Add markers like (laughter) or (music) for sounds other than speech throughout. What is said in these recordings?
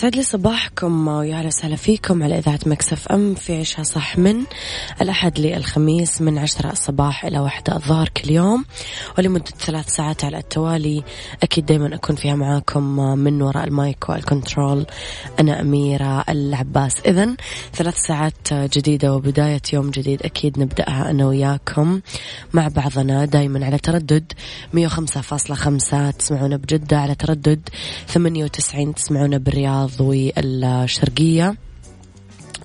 يسعد لي صباحكم ويا أهلا وسهلا فيكم على إذاعة Mix FM في عيشها صح من الأحد للخميس من عشرة الصباح إلى واحدة الظهر كل يوم ولمدة ثلاث ساعات على التوالي. أكيد دائما أكون فيها معاكم من وراء ال mic وال control. أنا أميرة العباس. اذا ثلاث ساعات جديدة وبداية يوم جديد أكيد نبدأها أنا وياكم مع بعضنا دائما على تردد 105.5 تسمعونا بجدة على تردد 98 تسمعونا بالرياض الرياض والشرقية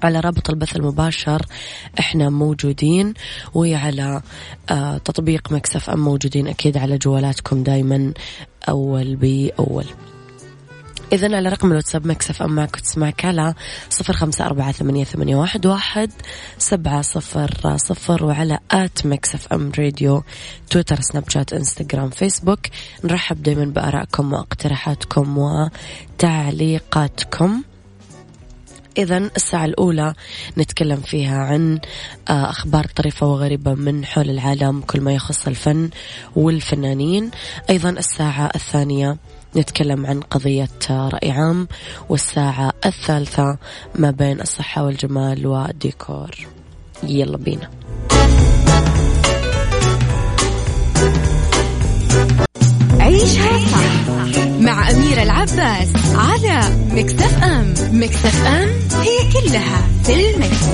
على رابط البث المباشر. إحنا موجودين وعلى آه تطبيق Mix FM موجودين أكيد على جوالاتكم دايما أول بأول. إذا على رقم الواتساب Mix FM معك تسمعك على صفر خمسة أربعة ثمانية, واحد سبعة صفر صفر وعلى at Mix FM Radio تويتر سناب شات إنستغرام فيسبوك. نرحب دايما بآرائكم واقتراحاتكم وتعليقاتكم. إذا الساعة الأولى نتكلم فيها عن آه، أخبار طريفة وغريبة من حول العالم كل ما يخص الفن والفنانين. أيضا الساعة الثانية نتكلم عن قضية رأي عام والساعة الثالثة ما بين الصحة والجمال والديكور يلا بينا. عيشها صح مع أميرة العباس على مكتف أم مكتف أم هي كلها في المكس.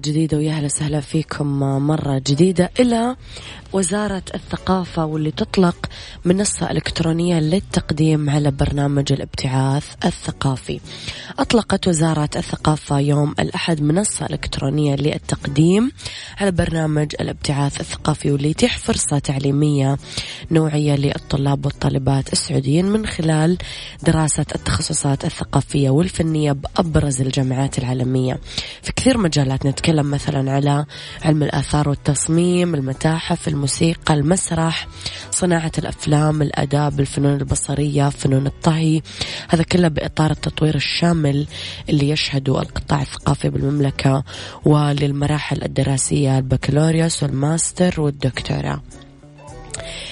جديدة ويا أهلا وسهلا فيكم مرة جديدة إلى وزارة الثقافة واللي تطلق منصة إلكترونية للتقديم على برنامج الابتعاث الثقافي. أطلقت وزارة الثقافة يوم الأحد منصة إلكترونية للتقديم على برنامج الابتعاث الثقافي واللي يتيح فرصة تعليمية نوعية للطلاب والطالبات السعوديين من خلال دراسة التخصصات الثقافية والفنية بأبرز الجامعات العالمية. في كثير مجالات نتكلم مثلا على علم الآثار والتصميم المتاحف الموسيقى المسرح صناعة الأفلام الأداب الفنون البصرية فنون الطهي. هذا كله بإطار التطوير الشامل اللي يشهده القطاع الثقافي بالمملكة وللمراحل الدراسية البكالوريوس والماستر والدكتوراه.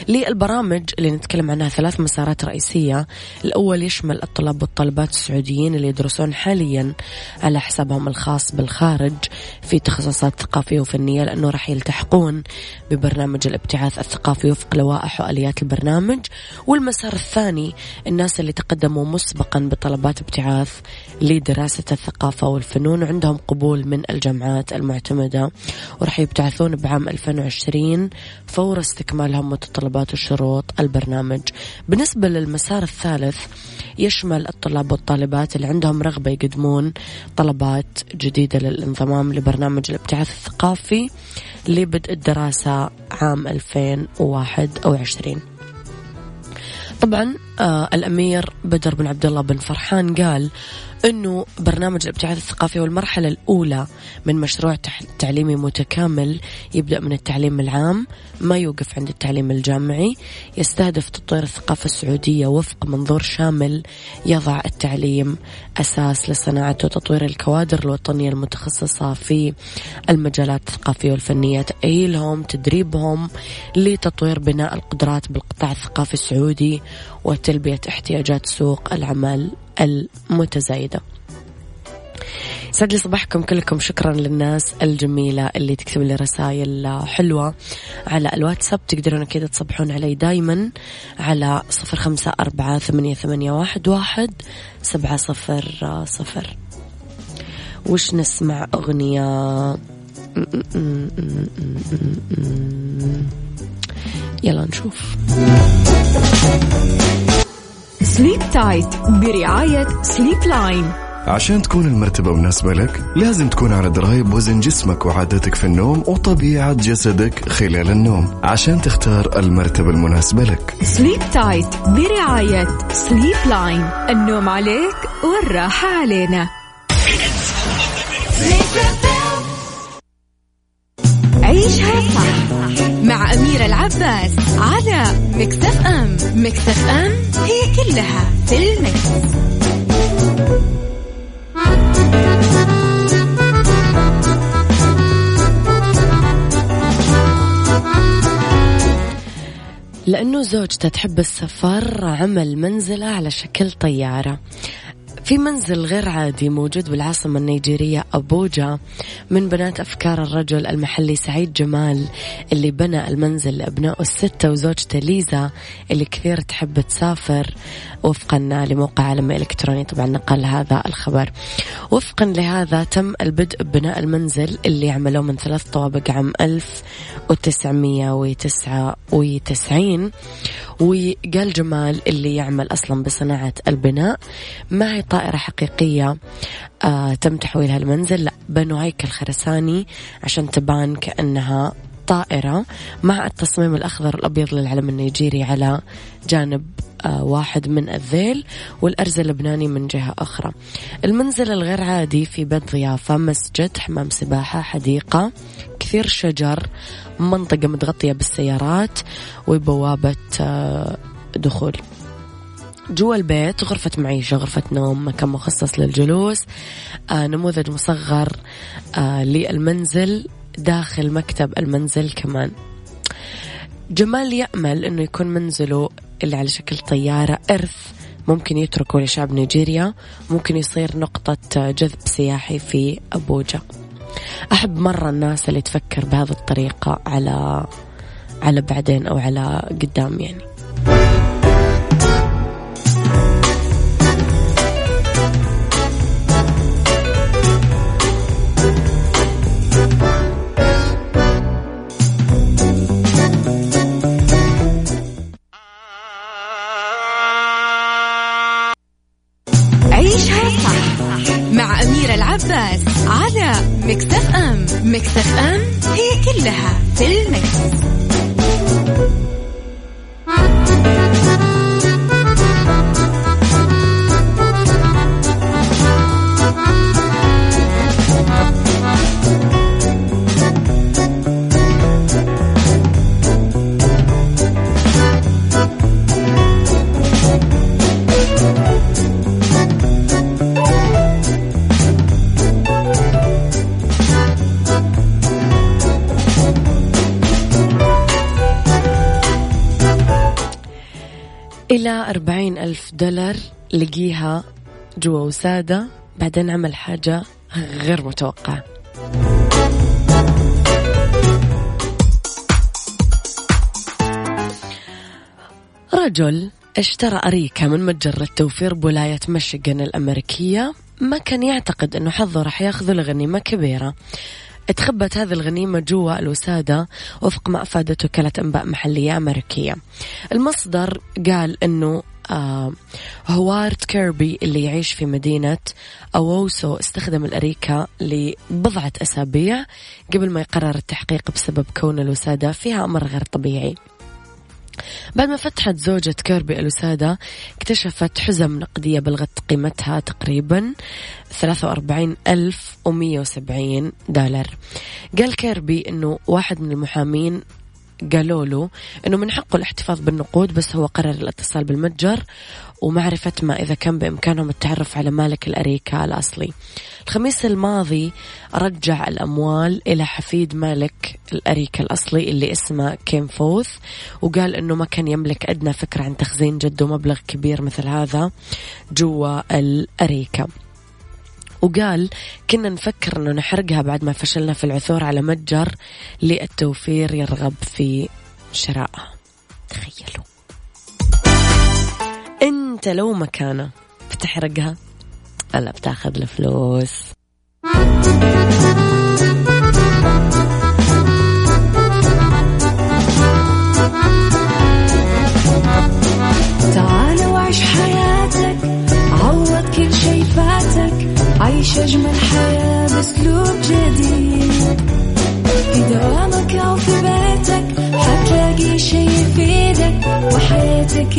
للبرامج اللي نتكلم عنها ثلاث مسارات رئيسية. الأول يشمل الطلاب والطالبات السعوديين اللي يدرسون حاليا على حسابهم الخاص بالخارج في تخصصات ثقافية وفنية لأنه راح يلتحقون ببرنامج الابتعاث الثقافي وفق لوائح وآليات البرنامج. والمسار الثاني الناس اللي تقدموا مسبقا بطلبات ابتعاث لدراسة الثقافة والفنون وعندهم قبول من الجامعات المعتمدة وراح يبتعثون بعام 2020 فور استكمالهم متطلبات وشروط البرنامج. بالنسبة للمسار الثالث يشمل الطلاب والطالبات اللي عندهم رغبة يقدمون طلبات جديدة للانضمام لبرنامج الابتعاث الثقافي لبدء الدراسة عام 2021 طبعا آه الأمير بدر بن عبد الله بن فرحان قال أنه برنامج الابتعاث الثقافي والمرحلة الأولى من مشروع تعليمي متكامل يبدأ من التعليم العام ما يوقف عند التعليم الجامعي يستهدف تطوير الثقافة السعودية وفق منظور شامل يضع التعليم أساس لصناعة وتطوير الكوادر الوطنية المتخصصة في المجالات الثقافية والفنية تأهيلهم تدريبهم لتطوير بناء القدرات بالقطاع الثقافي السعودي وتلبية احتياجات سوق العمل المتزايدة. سعد لي صباحكم كلكم. شكرا للناس الجميلة اللي تكتب لي رسائل حلوة على الواتساب. تقدرون كذا تصبحون علي دايما على صفر خمسة أربعة ثمانية, ثمانية واحد, واحد سبعة صفر صفر. وش نسمع أغنية؟ يلا نشوف. Sleep Tight برعاية Sleep Line عشان تكون المرتبة مناسبة لك لازم تكون على دراية بوزن جسمك وعاداتك في النوم وطبيعة جسدك خلال النوم عشان تختار المرتبة المناسبة لك. Sleep Tight برعاية Sleep Line النوم عليك والراحة علينا. عيشها صح. مع أميرة العباس على Mix FM Mix FM هي كلها في ال mix. لأنه زوجته تحب السفر عمل منزله على شكل طيارة في منزل غير عادي موجود بالعاصمة النيجيرية أبوجا من بنات أفكار الرجل المحلي سعيد جمال اللي بنى المنزل لأبنائه الستة وزوجته ليزا اللي كثير تحب تسافر. وفقا لموقع عالم الإلكتروني طبعا نقل هذا الخبر. وفقا لهذا تم البدء ببناء المنزل اللي عملوه من ثلاث طوابق عام 1999 وقال جمال اللي يعمل أصلا بصناعة البناء ما هي طائرة حقيقية آه تم تحويلها المنزل؟ لا بنوا هيكل خرساني عشان تبان كأنها طائرة مع التصميم الأخضر الأبيض للعلم النيجيري على جانب واحد من الذيل والأرز اللبناني من جهة أخرى. المنزل الغير عادي في بيت ضيافة مسجد حمام سباحة حديقة كثير شجر منطقة متغطية بالسيارات وبوابة آه دخول. جوا البيت غرفة معيشة غرفة نوم مكان مخصص للجلوس آه نموذج مصغر آه للمنزل داخل مكتب المنزل كمان. جمال يأمل أنه يكون منزله اللي على شكل طيارة إرث ممكن يتركه لشعب نيجيريا. ممكن يصير نقطة جذب سياحي في أبوجا. أحب مرة الناس اللي تفكر بهذه الطريقة على على بعدين أو على قدام يعني. إلى أربعين ألف دولار لقيها جوا وسادة بعدين عمل حاجة غير متوقعة. رجل اشترى أريكة من متجر التوفير بولاية ميشيغان الأمريكية ما كان يعتقد أنه حظه راح ياخذه لغنيمة كبيرة. تخبت هذه الغنيمة جوا الوسادة وفق ما أفادت وكالة أنباء محلية أمريكية. المصدر قال أنه آه هوارد كيربي اللي يعيش في مدينة أووسو استخدم الأريكة لبضعة أسابيع قبل ما يقرر التحقيق بسبب كون الوسادة فيها أمر غير طبيعي. بعد ما فتحت زوجة كيربي الوسادة اكتشفت حزم نقدية بلغت قيمتها تقريبا 43 ألف و170 دولار. قال كيربي أنه واحد من المحامين قالوا له إنه من حقه الاحتفاظ بالنقود بس هو قرر الاتصال بالمتجر ومعرفة ما إذا كان بإمكانهم التعرف على مالك الأريكة الأصلي. الخميس الماضي رجع الأموال إلى حفيد مالك الأريكة الأصلي اللي اسمه كيم فوث وقال أنه ما كان يملك أدنى فكرة عن تخزين جده مبلغ كبير مثل هذا جوا الأريكة. وقال كنا نفكر إنه نحرقها بعد ما فشلنا في العثور على متجر للتوفير يرغب في شرائها. تخيلوا. أنت لو مكانه بتحرقها ولا بتاخذ الفلوس.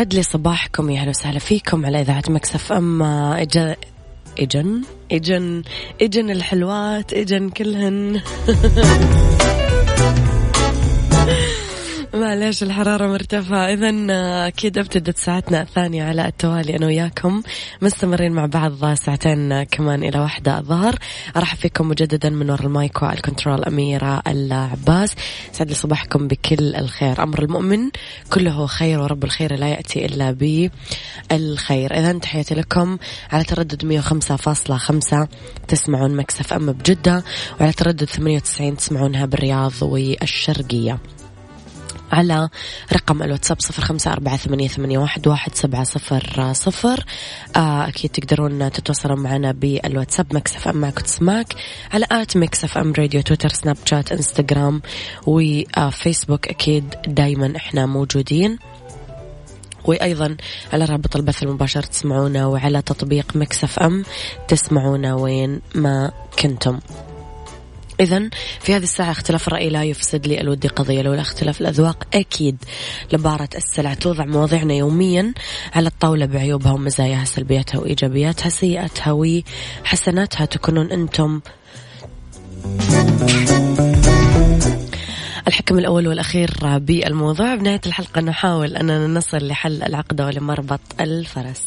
يسعد لي صباحكم يا أهلا وسهلا فيكم على إذاعة مكسف اما اجا إجن؟ اجن إجن الحلوات إجن كلهن. (laughs) معلش الحرارة مرتفعة. إذا أكيد أبتدت ساعتنا الثانية على التوالي. أنا وياكم مستمرين مع بعض ساعتين كمان إلى واحدة الظهر. أرحب فيكم مجددا من وراء المايك والكنترول أميرة العباس. يسعد لي صباحكم بكل الخير. أمر المؤمن كله خير ورب الخير لا يأتي إلا بالخير. إذا تحياتي لكم على تردد 105.5 تسمعون Mix FM بجدة وعلى تردد 98 تسمعونها بالرياض والشرقية. على رقم الواتساب صفر خمسة أربعة ثمانية, ثمانية واحد, واحد سبعة صفر صفر. آه أكيد تقدرون تتواصلون معنا بالواتساب Mix FM معك تسمعك على at Mix FM Radio تويتر سناب شات إنستغرام وفيسبوك أكيد دايما إحنا موجودين. وأيضا على رابط البث المباشر تسمعونا وعلى تطبيق Mix FM تسمعونا وين ما كنتم. إذا في هذه الساعة اختلاف الرأي لا يفسد للود قضية لولا اختلاف الأذواق أكيد لبارت السلع توضع مواضيعنا يوميا على الطاولة بعيوبها ومزاياها سلبياتها وإيجابياتها سيئاتها وحسناتها تكونون أنتم الحكم الأول والأخير بالموضوع. بنهاية الحلقة نحاول أننا نصل لحل العقدة ولمربط الفرس.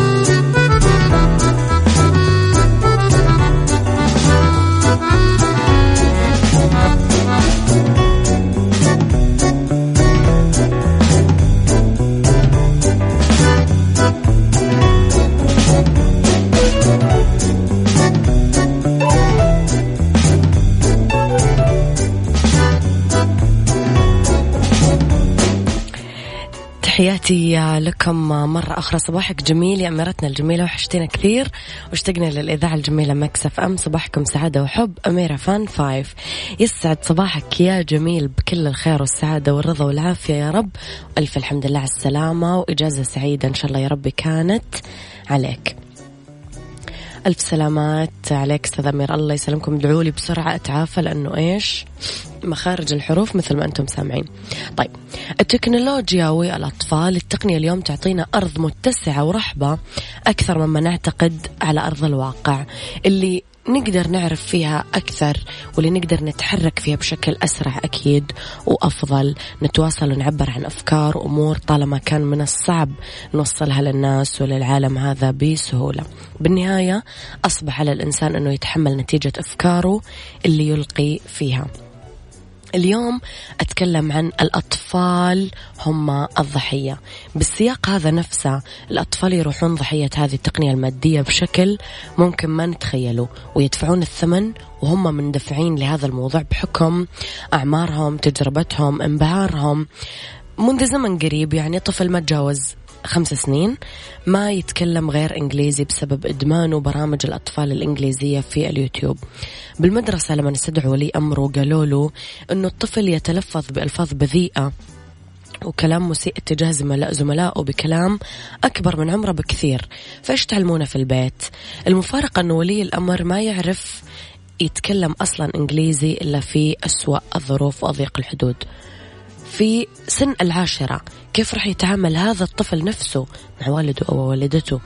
تحياتي لكم مرة أخرى. صباحك جميل يا أميرتنا الجميلة وحشتينا كثير. واشتقنا للإذاعة الجميلة Mix FM. صباحكم سعادة وحب. أميرة fan five. يسعد صباحك يا جميل بكل الخير والسعادة والرضا والعافية يا رب. ألف الحمد لله على السلامة وإجازة سعيدة إن شاء الله يا رب كانت عليك. ألف سلامات عليك أستاذ أمير. الله يسلمكم. ادعوا لي بسرعة أتعافى لأنه إيش؟ مخارج الحروف مثل ما أنتم سامعين. طيب التكنولوجيا والأطفال التقنية اليوم تعطينا أرض متسعة ورحبة أكثر مما نعتقد على أرض الواقع. اللي نقدر نعرف فيها أكثر واللي نقدر نتحرك فيها بشكل أسرع أكيد وأفضل. نتواصل ونعبر عن أفكار وأمور طالما كان من الصعب نوصلها للناس وللعالم هذا بسهولة. بالنهاية أصبح على الإنسان أنه يتحمل نتيجة أفكاره اللي يلقي فيها. اليوم أتكلم عن الأطفال هم الضحية. بالسياق هذا نفسه الأطفال يروحون ضحية هذه التقنية المادية بشكل ممكن ما نتخيله ويدفعون الثمن وهم مندفعين لهذا الموضوع بحكم أعمارهم تجربتهم انبهارهم. منذ زمن قريب يعني طفل ما تجاوز خمس سنين ما يتكلم غير إنجليزي بسبب إدمانه برامج الأطفال الإنجليزية في اليوتيوب. بالمدرسة لما استدعوا ولي أمره قالوا له أنه الطفل يتلفظ بألفاظ بذيئة وكلام مسيء اتجاه زملائه بكلام أكبر من عمره بكثير. فإيش تعلمونه في البيت؟ المفارقة أنه ولي الأمر ما يعرف يتكلم أصلا إنجليزي إلا في أسوأ الظروف وأضيق الحدود. في سن العاشرة. كيف راح يتعامل هذا الطفل نفسه مع والده أو والدته؟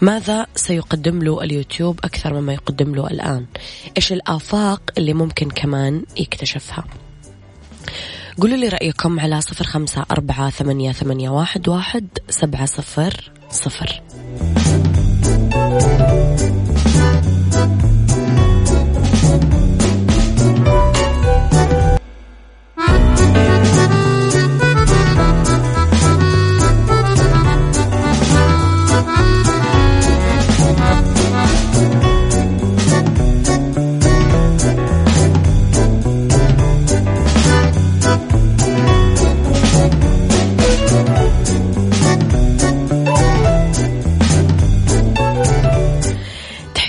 ماذا سيقدم له اليوتيوب أكثر مما يقدم له الآن؟ إيش الآفاق اللي ممكن كمان يكتشفها؟ قولوا لي رأيكم على صفر خمسة أربعة ثمانية, ثمانية واحد, واحد سبعة صفر صفر.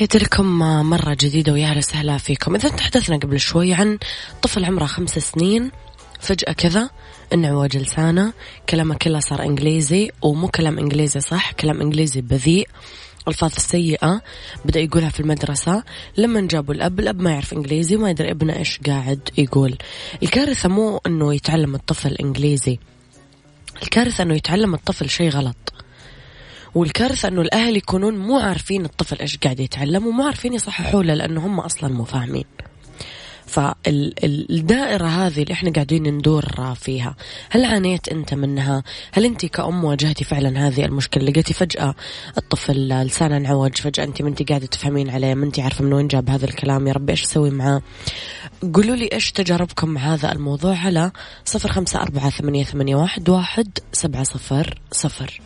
تحياتي لكم مرة جديدة ويا أهلا وسهلا فيكم. إذا تحدثنا قبل شوي عن طفل عمره خمس سنين فجأة كذا انعوج لسانه كلامه كله صار إنجليزي ومو كلام إنجليزي صح كلام إنجليزي بذيء. الفاظ سيئة بدأ يقولها في المدرسة. لما جابوا الأب الأب ما يعرف إنجليزي وما يدري ابنه إيش قاعد يقول. الكارثة مو أنه يتعلم الطفل إنجليزي. الكارثة أنه يتعلم الطفل شيء غلط. والكارثة أنه الأهل يكونون مو عارفين الطفل إيش قاعد يتعلم ومو عارفين يصححوا له لأنه هم أصلا مو فاهمين. فالدائرة هذه اللي إحنا قاعدين ندور فيها هل عانيت أنت منها؟ هل أنت كأم واجهتي فعلا هذه المشكلة؟ لقيتي فجأة الطفل لسانه انعوج فجأة أنت ما أنت قاعدة تفهمين عليه ما أنت عارفة من وين جاب هذا الكلام يا ربي إيش أسوي معاه؟ قولوا لي إيش تجاربكم مع هذا الموضوع؟ على صفر خمسة أربعة ثمانية, ثمانية واحد, واحد سبعة صفر صفر.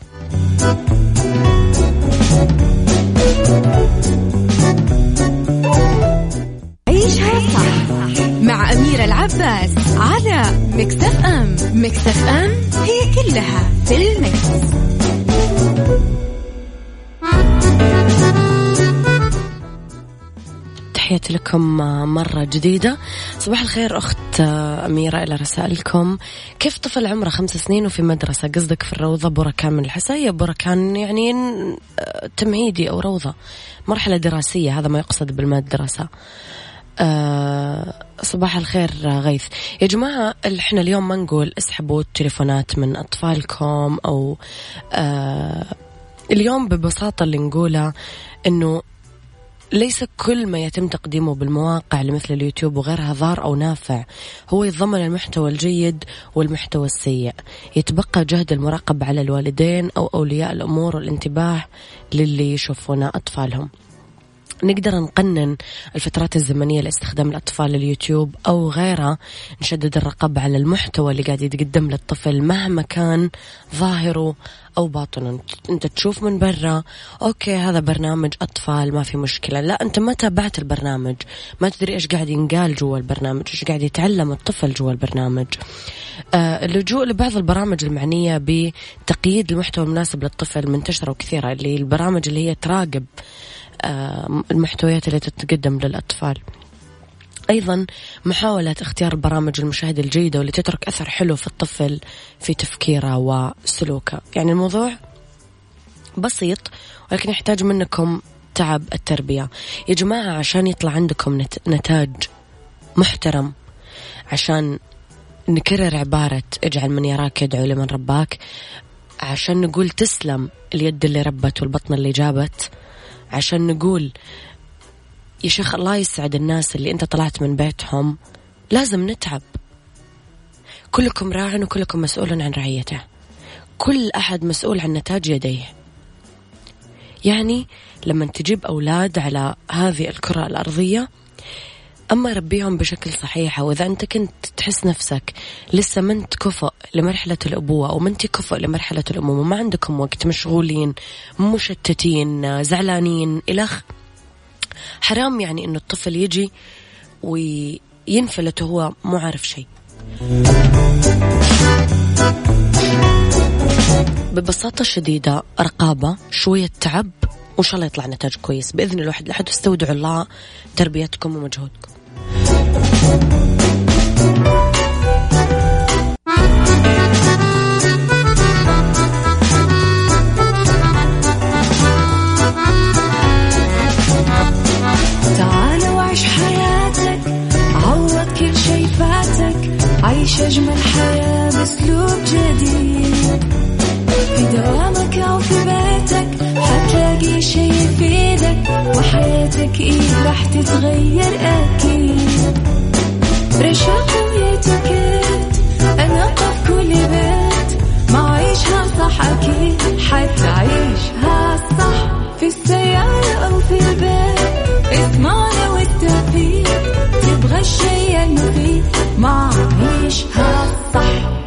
أم مكتف أم هي كلها في المكس. تحياتي لكم مرة جديدة. صباح الخير أخت أميرة إلى رسائلكم. كيف طفل عمره خمس سنين وفي مدرسة؟ قصدك في الروضة بركان من الحساية؟ بركان يعني تمهيدي أو روضة. مرحلة دراسية هذا ما يقصد بالمدرسة. أه صباح الخير غيث. يا جماعة إحنا اليوم ما نقول اسحبوا التليفونات من أطفالكم أو أه اليوم ببساطة اللي نقوله أنه ليس كل ما يتم تقديمه بالمواقع لمثل اليوتيوب وغيرها ضار أو نافع هو يتضمن المحتوى الجيد والمحتوى السيء. يتبقى جهد المراقبة على الوالدين أو أولياء الأمور والانتباه للي يشوفون أطفالهم. نقدر نقنن الفترات الزمنية لاستخدام الأطفال اليوتيوب أو غيرها نشدد الرقابة على المحتوى اللي قاعد يتقدم للطفل مهما كان ظاهره أو باطنه. أنت تشوف من برا أوكي هذا برنامج أطفال ما في مشكلة. لا أنت ما تابعت البرنامج. ما تدري إيش قاعد ينقال جوا البرنامج إيش قاعد يتعلم الطفل جوا البرنامج. آه اللجوء لبعض البرامج المعنية بتقييد المحتوى المناسب للطفل منتشرة وكثيرة اللي البرامج اللي هي تراقب المحتويات اللي تتقدم للأطفال. أيضا محاولة اختيار البرامج المشاهدة الجيدة واللي تترك أثر حلو في الطفل في تفكيره وسلوكه. يعني الموضوع بسيط ولكن يحتاج منكم تعب التربية. يا جماعة عشان يطلع عندكم نتاج محترم عشان نكرر عبارة اجعل من يراك يدعو لمن رباك عشان نقول تسلم اليد اللي ربت والبطن اللي جابت عشان نقول يا شيخ الله يسعد الناس اللي أنت طلعت من بيتهم لازم نتعب. كلكم راع وكلكم مسؤول عن رعيته. كل أحد مسؤول عن نتاج يديه. يعني لما تجيب أولاد على هذه الكرة الأرضية أما ربيهم بشكل صحيح وإذا أنت كنت تحس نفسك لسه ما أنت لمرحلة الأبوة أو ما أنت لمرحلة الأمومة ما عندكم وقت مشغولين مشتتين زعلانين إلخ حرام يعني إنه الطفل يجي وينفلت وهو مو عارف شيء. ببساطة شديدة رقابة شوية تعب وإن شاء الله يطلع نتاج كويس. بإذن الواحد الأحد واستودعوا الله تربيتكم ومجهودكم. بأسلوب جديد. في دوامك أو في بيتك حتلاقي شي يفيدك وحياتك إيه راح تتغير أكيد. رشاق ويتكت أنا في كل بيت. ما عيشها صح أكيد حتعيشها صح. في السيارة أو في البيت إسمعنا والتوفيق. تبغى الشي المفيد ما عيشها صح.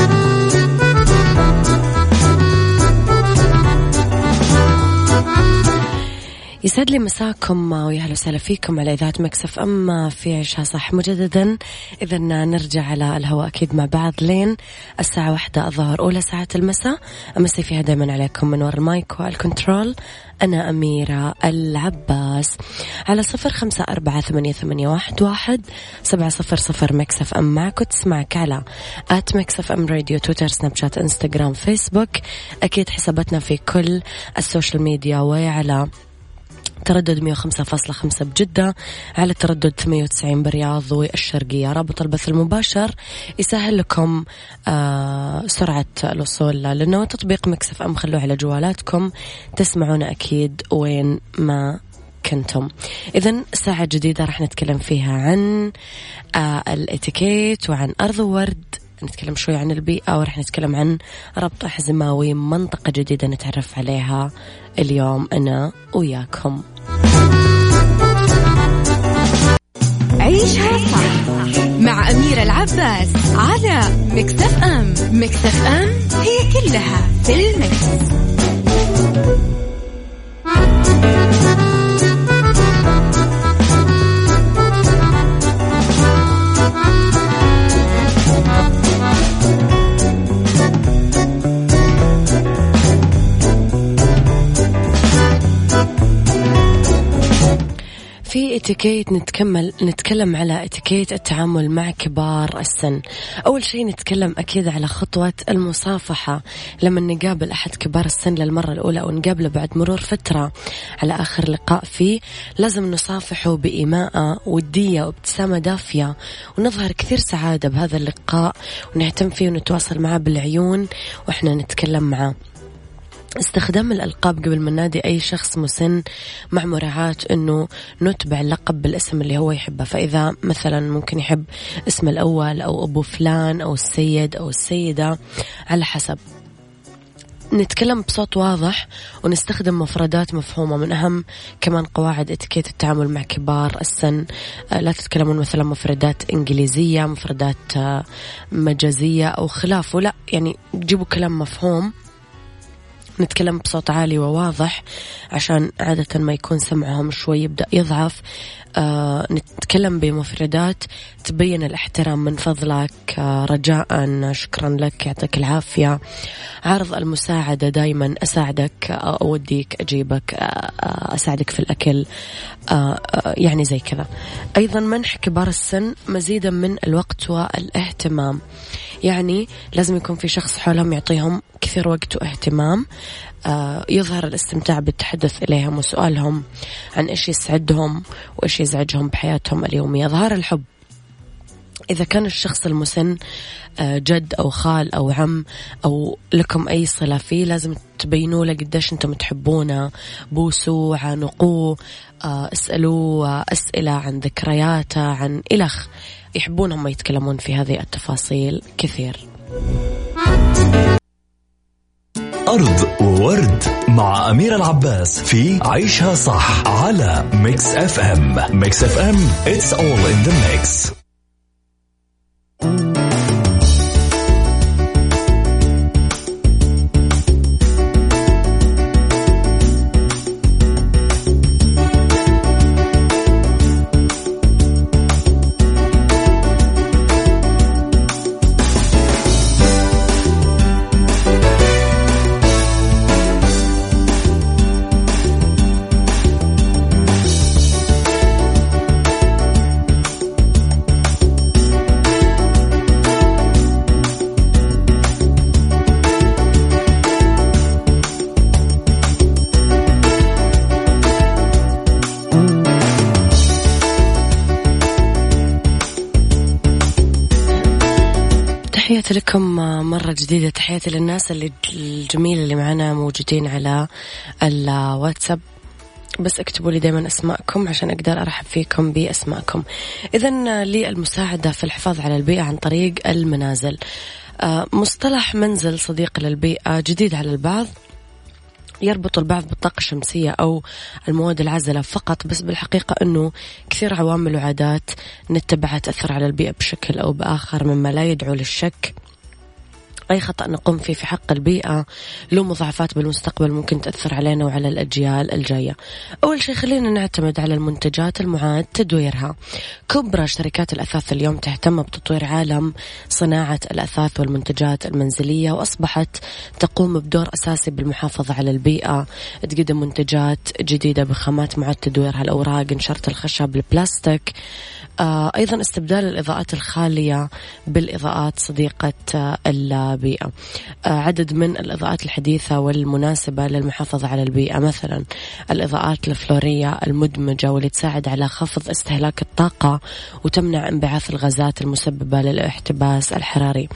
يسعد لي مساكم ويا أهلا وسهلا فيكم على إذاعة Mix FM في عيشها صح مجددا. اذا نرجع على الهواء أكيد مع بعض لين الساعة واحدة الظهر أولى ساعات المساء. أمسي فيها دائما عليكم من وراء ال mic وال control أنا أميرة العباس. على صفر خمسة أربعة ثمانية, ثمانية واحد, واحد سبعة صفر صفر Mix FM. معك وتسمعك على at Mix FM Radio تويتر سناب شات انستغرام فيسبوك أكيد حساباتنا في كل ال social media وعلى تردد 105.5 بجدة على تردد 98 بالرياض والشرقية رابط البث المباشر يسهل لكم آه سرعة الوصول لأنه تطبيق مكسف أم. خلوه على جوالاتكم تسمعونا أكيد وين ما كنتم. إذا ساعة جديدة راح نتكلم فيها عن آه الاتيكيت وعن أرض ورد. نتكلم شوي عن البيئة ورح نتكلم عن ربط حزماوي منطقة جديدة نتعرف عليها اليوم أنا وياكم عيشها صح مع أميرة العباس على مكتف أم مكتف أم هي كلها في المكس. في إتيكيت نتكمل نتكلم على إتيكيت التعامل مع كبار السن. أول شيء نتكلم أكيد على خطوة المصافحة. لما نقابل أحد كبار السن للمرة الأولى أو نقابله بعد مرور فترة على آخر لقاء فيه لازم نصافحه بإيماءة ودية وابتسامة دافية. ونظهر كثير سعادة بهذا اللقاء ونهتم فيه ونتواصل معه بالعيون وإحنا نتكلم معه. استخدام الألقاب قبل ما ننادي أي شخص مسن مع مراعاة أنه نتبع اللقب بالاسم اللي هو يحبه. فإذا مثلا ممكن يحب اسم الأول أو أبو فلان أو السيد أو السيدة على حسب. نتكلم بصوت واضح ونستخدم مفردات مفهومة من أهم كمان قواعد إتيكيت التعامل مع كبار السن. لا تتكلمون مثلا مفردات إنجليزية مفردات مجازية أو خلافه لا يعني جيبوا كلام مفهوم نتكلم بصوت عالي وواضح عشان عادة ما يكون سمعهم شوي يبدأ يضعف. آه نتكلم بمفردات تبين الاحترام من فضلك آه رجاء شكرا لك يعطيك العافية. عرض المساعدة دايما أساعدك آه أوديك أجيبك آه, آه، أساعدك في الأكل آه يعني زي كذا. أيضا منح كبار السن مزيدا من الوقت والإهتمام. يعني لازم يكون في شخص حولهم يعطيهم كثير وقت واهتمام. آه، يظهر الاستمتاع بالتحدث إليهم وسؤالهم عن إيش يسعدهم وإيش يزعجهم بحياتهم اليومية. إظهار الحب. إذا كان الشخص المسن آه، جد أو خال أو عم أو لكم أي صلة فيه لازم تبينوا له قديش أنتم تحبونه. بوسوا عانقوه آه، اسألوه أسئلة عن ذكرياته عن إلخ يحبون هم يتكلمون في هذه التفاصيل كثير. Around the world مع أميرة العباس في عيشها صح على Mix FM Mix FM it's all in the mix. مرة جديدة تحياتي للناس اللي الجميلة اللي معنا موجودين على الواتساب بس اكتبوا لي دائما أسماءكم عشان أقدر أرحب فيكم بأسماءكم. اذا للمساعدة في الحفاظ على البيئة عن طريق المنازل. آه، مصطلح منزل صديق للبيئة جديد على البعض يربط البعض بالطاقة الشمسية أو المواد العازلة فقط بس بالحقيقة أنه كثير عوامل وعادات نتبعها تأثر على البيئة بشكل أو بآخر مما لا يدعو للشك أي خطأ نقوم فيه في حق البيئة. له مضاعفات بالمستقبل ممكن تأثر علينا وعلى الأجيال الجاية. أول شيء خلينا نعتمد على المنتجات المعاد تدويرها. كبرى شركات الأثاث اليوم تهتم بتطوير عالم صناعة الأثاث والمنتجات المنزلية وأصبحت تقوم بدور أساسي بالمحافظة على البيئة. تقدم منتجات جديدة بخامات معاد تدويرها الأوراق نشرة الخشب البلاستيك. آه، أيضا استبدال الإضاءات الخالية بالإضاءات صديقة آه، البيئة آه، عدد من الإضاءات الحديثة والمناسبة للمحافظة على البيئة. مثلا الإضاءات الفلورية المدمجة واللي تساعد على خفض استهلاك الطاقة وتمنع انبعاث الغازات المسببة للاحتباس الحراري.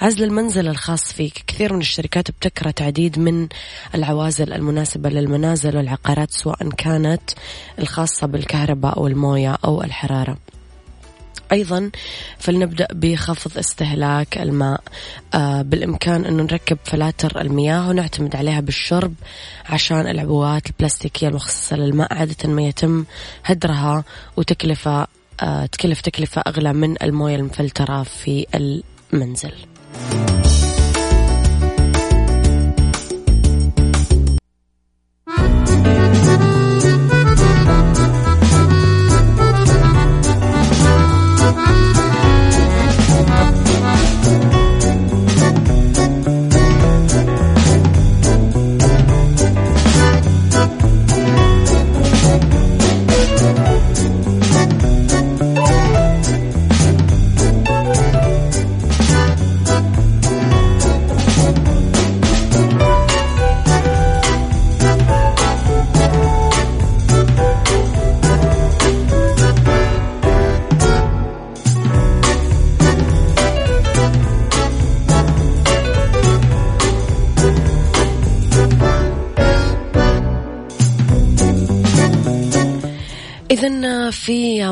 عزل المنزل الخاص فيك. كثير من الشركات ابتكرت عديد من العوازل المناسبة للمنازل والعقارات سواء كانت الخاصة بالكهرباء أو الموية أو الحرارة. أيضا فلنبدأ بخفض استهلاك الماء آه بالإمكان أنه نركب فلاتر المياه ونعتمد عليها بالشرب عشان العبوات البلاستيكية المخصصة للماء عادة ما يتم هدرها وتكلفة آه تكلف تكلفة أغلى من الموية المفلترة في المنزل.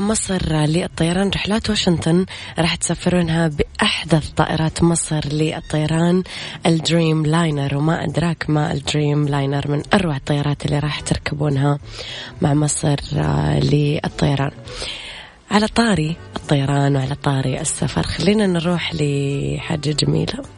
مصر للطيران. رحلات واشنطن راح تسافرونها بأحدث طائرات مصر للطيران. ال Dreamliner وما أدراك ما ال Dreamliner من أروع الطيارات اللي راح تركبونها مع مصر للطيران. على طاري الطيران وعلى طاري السفر خلينا نروح لحاجة جميلة.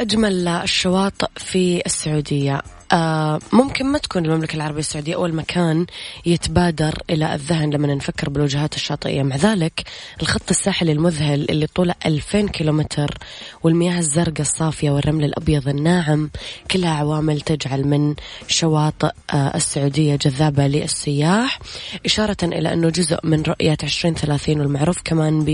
أجمل الشواطئ في السعودية. ممكن ما تكون المملكة العربية السعودية أول مكان يتبادر إلى الذهن لما نفكر بالوجهات الشاطئية. مع ذلك الخط الساحلي المذهل اللي طوله 2000 كيلومتر والمياه الزرقاء الصافية والرمل الأبيض الناعم كلها عوامل تجعل من شواطئ آه السعودية جذابة للسياح إشارة إلى أنه جزء من رؤية 2030 والمعروف كمان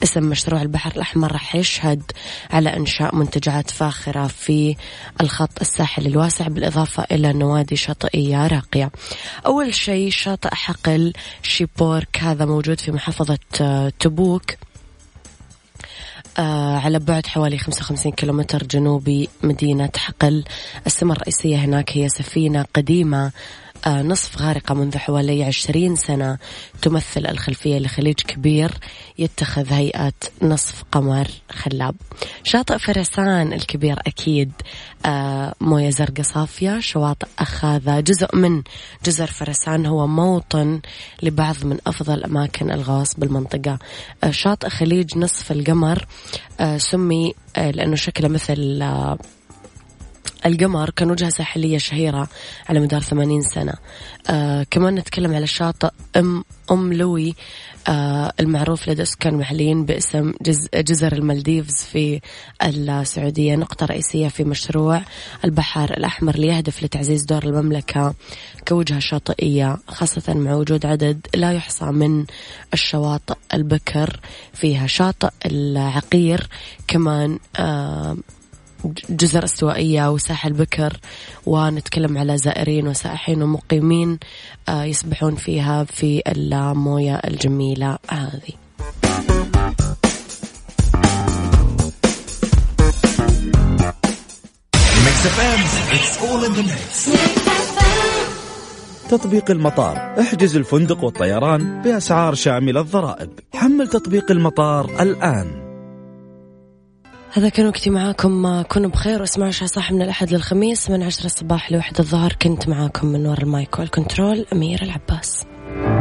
باسم مشروع البحر الأحمر راح يشهد على إنشاء منتجعات فاخرة في الخط الساحلي الواسع. بالإضافة إلى نوادي شاطئية راقية. أول شيء شاطئ حقل شيبورك هذا موجود في محافظة آه، تبوك آه على بعد حوالي 55 كيلومتر جنوبي مدينة حقل. السمة الرئيسية هناك هي سفينة قديمة نصف غارقة منذ حوالي عشرين سنة تمثل الخلفية لخليج كبير يتخذ هيئة نصف قمر خلاب. شاطئ فرسان الكبير أكيد آه موية زرقاء صافية شواطئ أخاذة. جزء من جزر فرسان هو موطن لبعض من أفضل أماكن الغوص بالمنطقة. آه شاطئ خليج نصف القمر آه سمي آه لأنه شكله مثل آه القمر كان وجهة ساحلية شهيرة على مدار ثمانين سنة. آه كمان نتكلم على شاطئ أم أم لج آه المعروف لدى السكان المحليين باسم جز جزر المالديفز في السعودية. نقطة رئيسية في مشروع البحر الأحمر ليهدف لتعزيز دور المملكة كوجهة شاطئية خاصة مع وجود عدد لا يحصى من الشواطئ البكر. فيها شاطئ العقير كمان آه جزر استوائية وساحل بكر ونتكلم على زائرين وسائحين ومقيمين آه، يسبحون فيها في الموية الجميلة هذه. تطبيق المطار. احجز الفندق والطيران بأسعار شاملة الضرائب. حمل تطبيق المطار الآن. هذا كان وقتي معاكم. كونوا بخير واسمعوا شا صح من الأحد للخميس من عشرة الصباح لوحدة الظهر. كنت معاكم من وراء المايك والكنترول أمير العباس.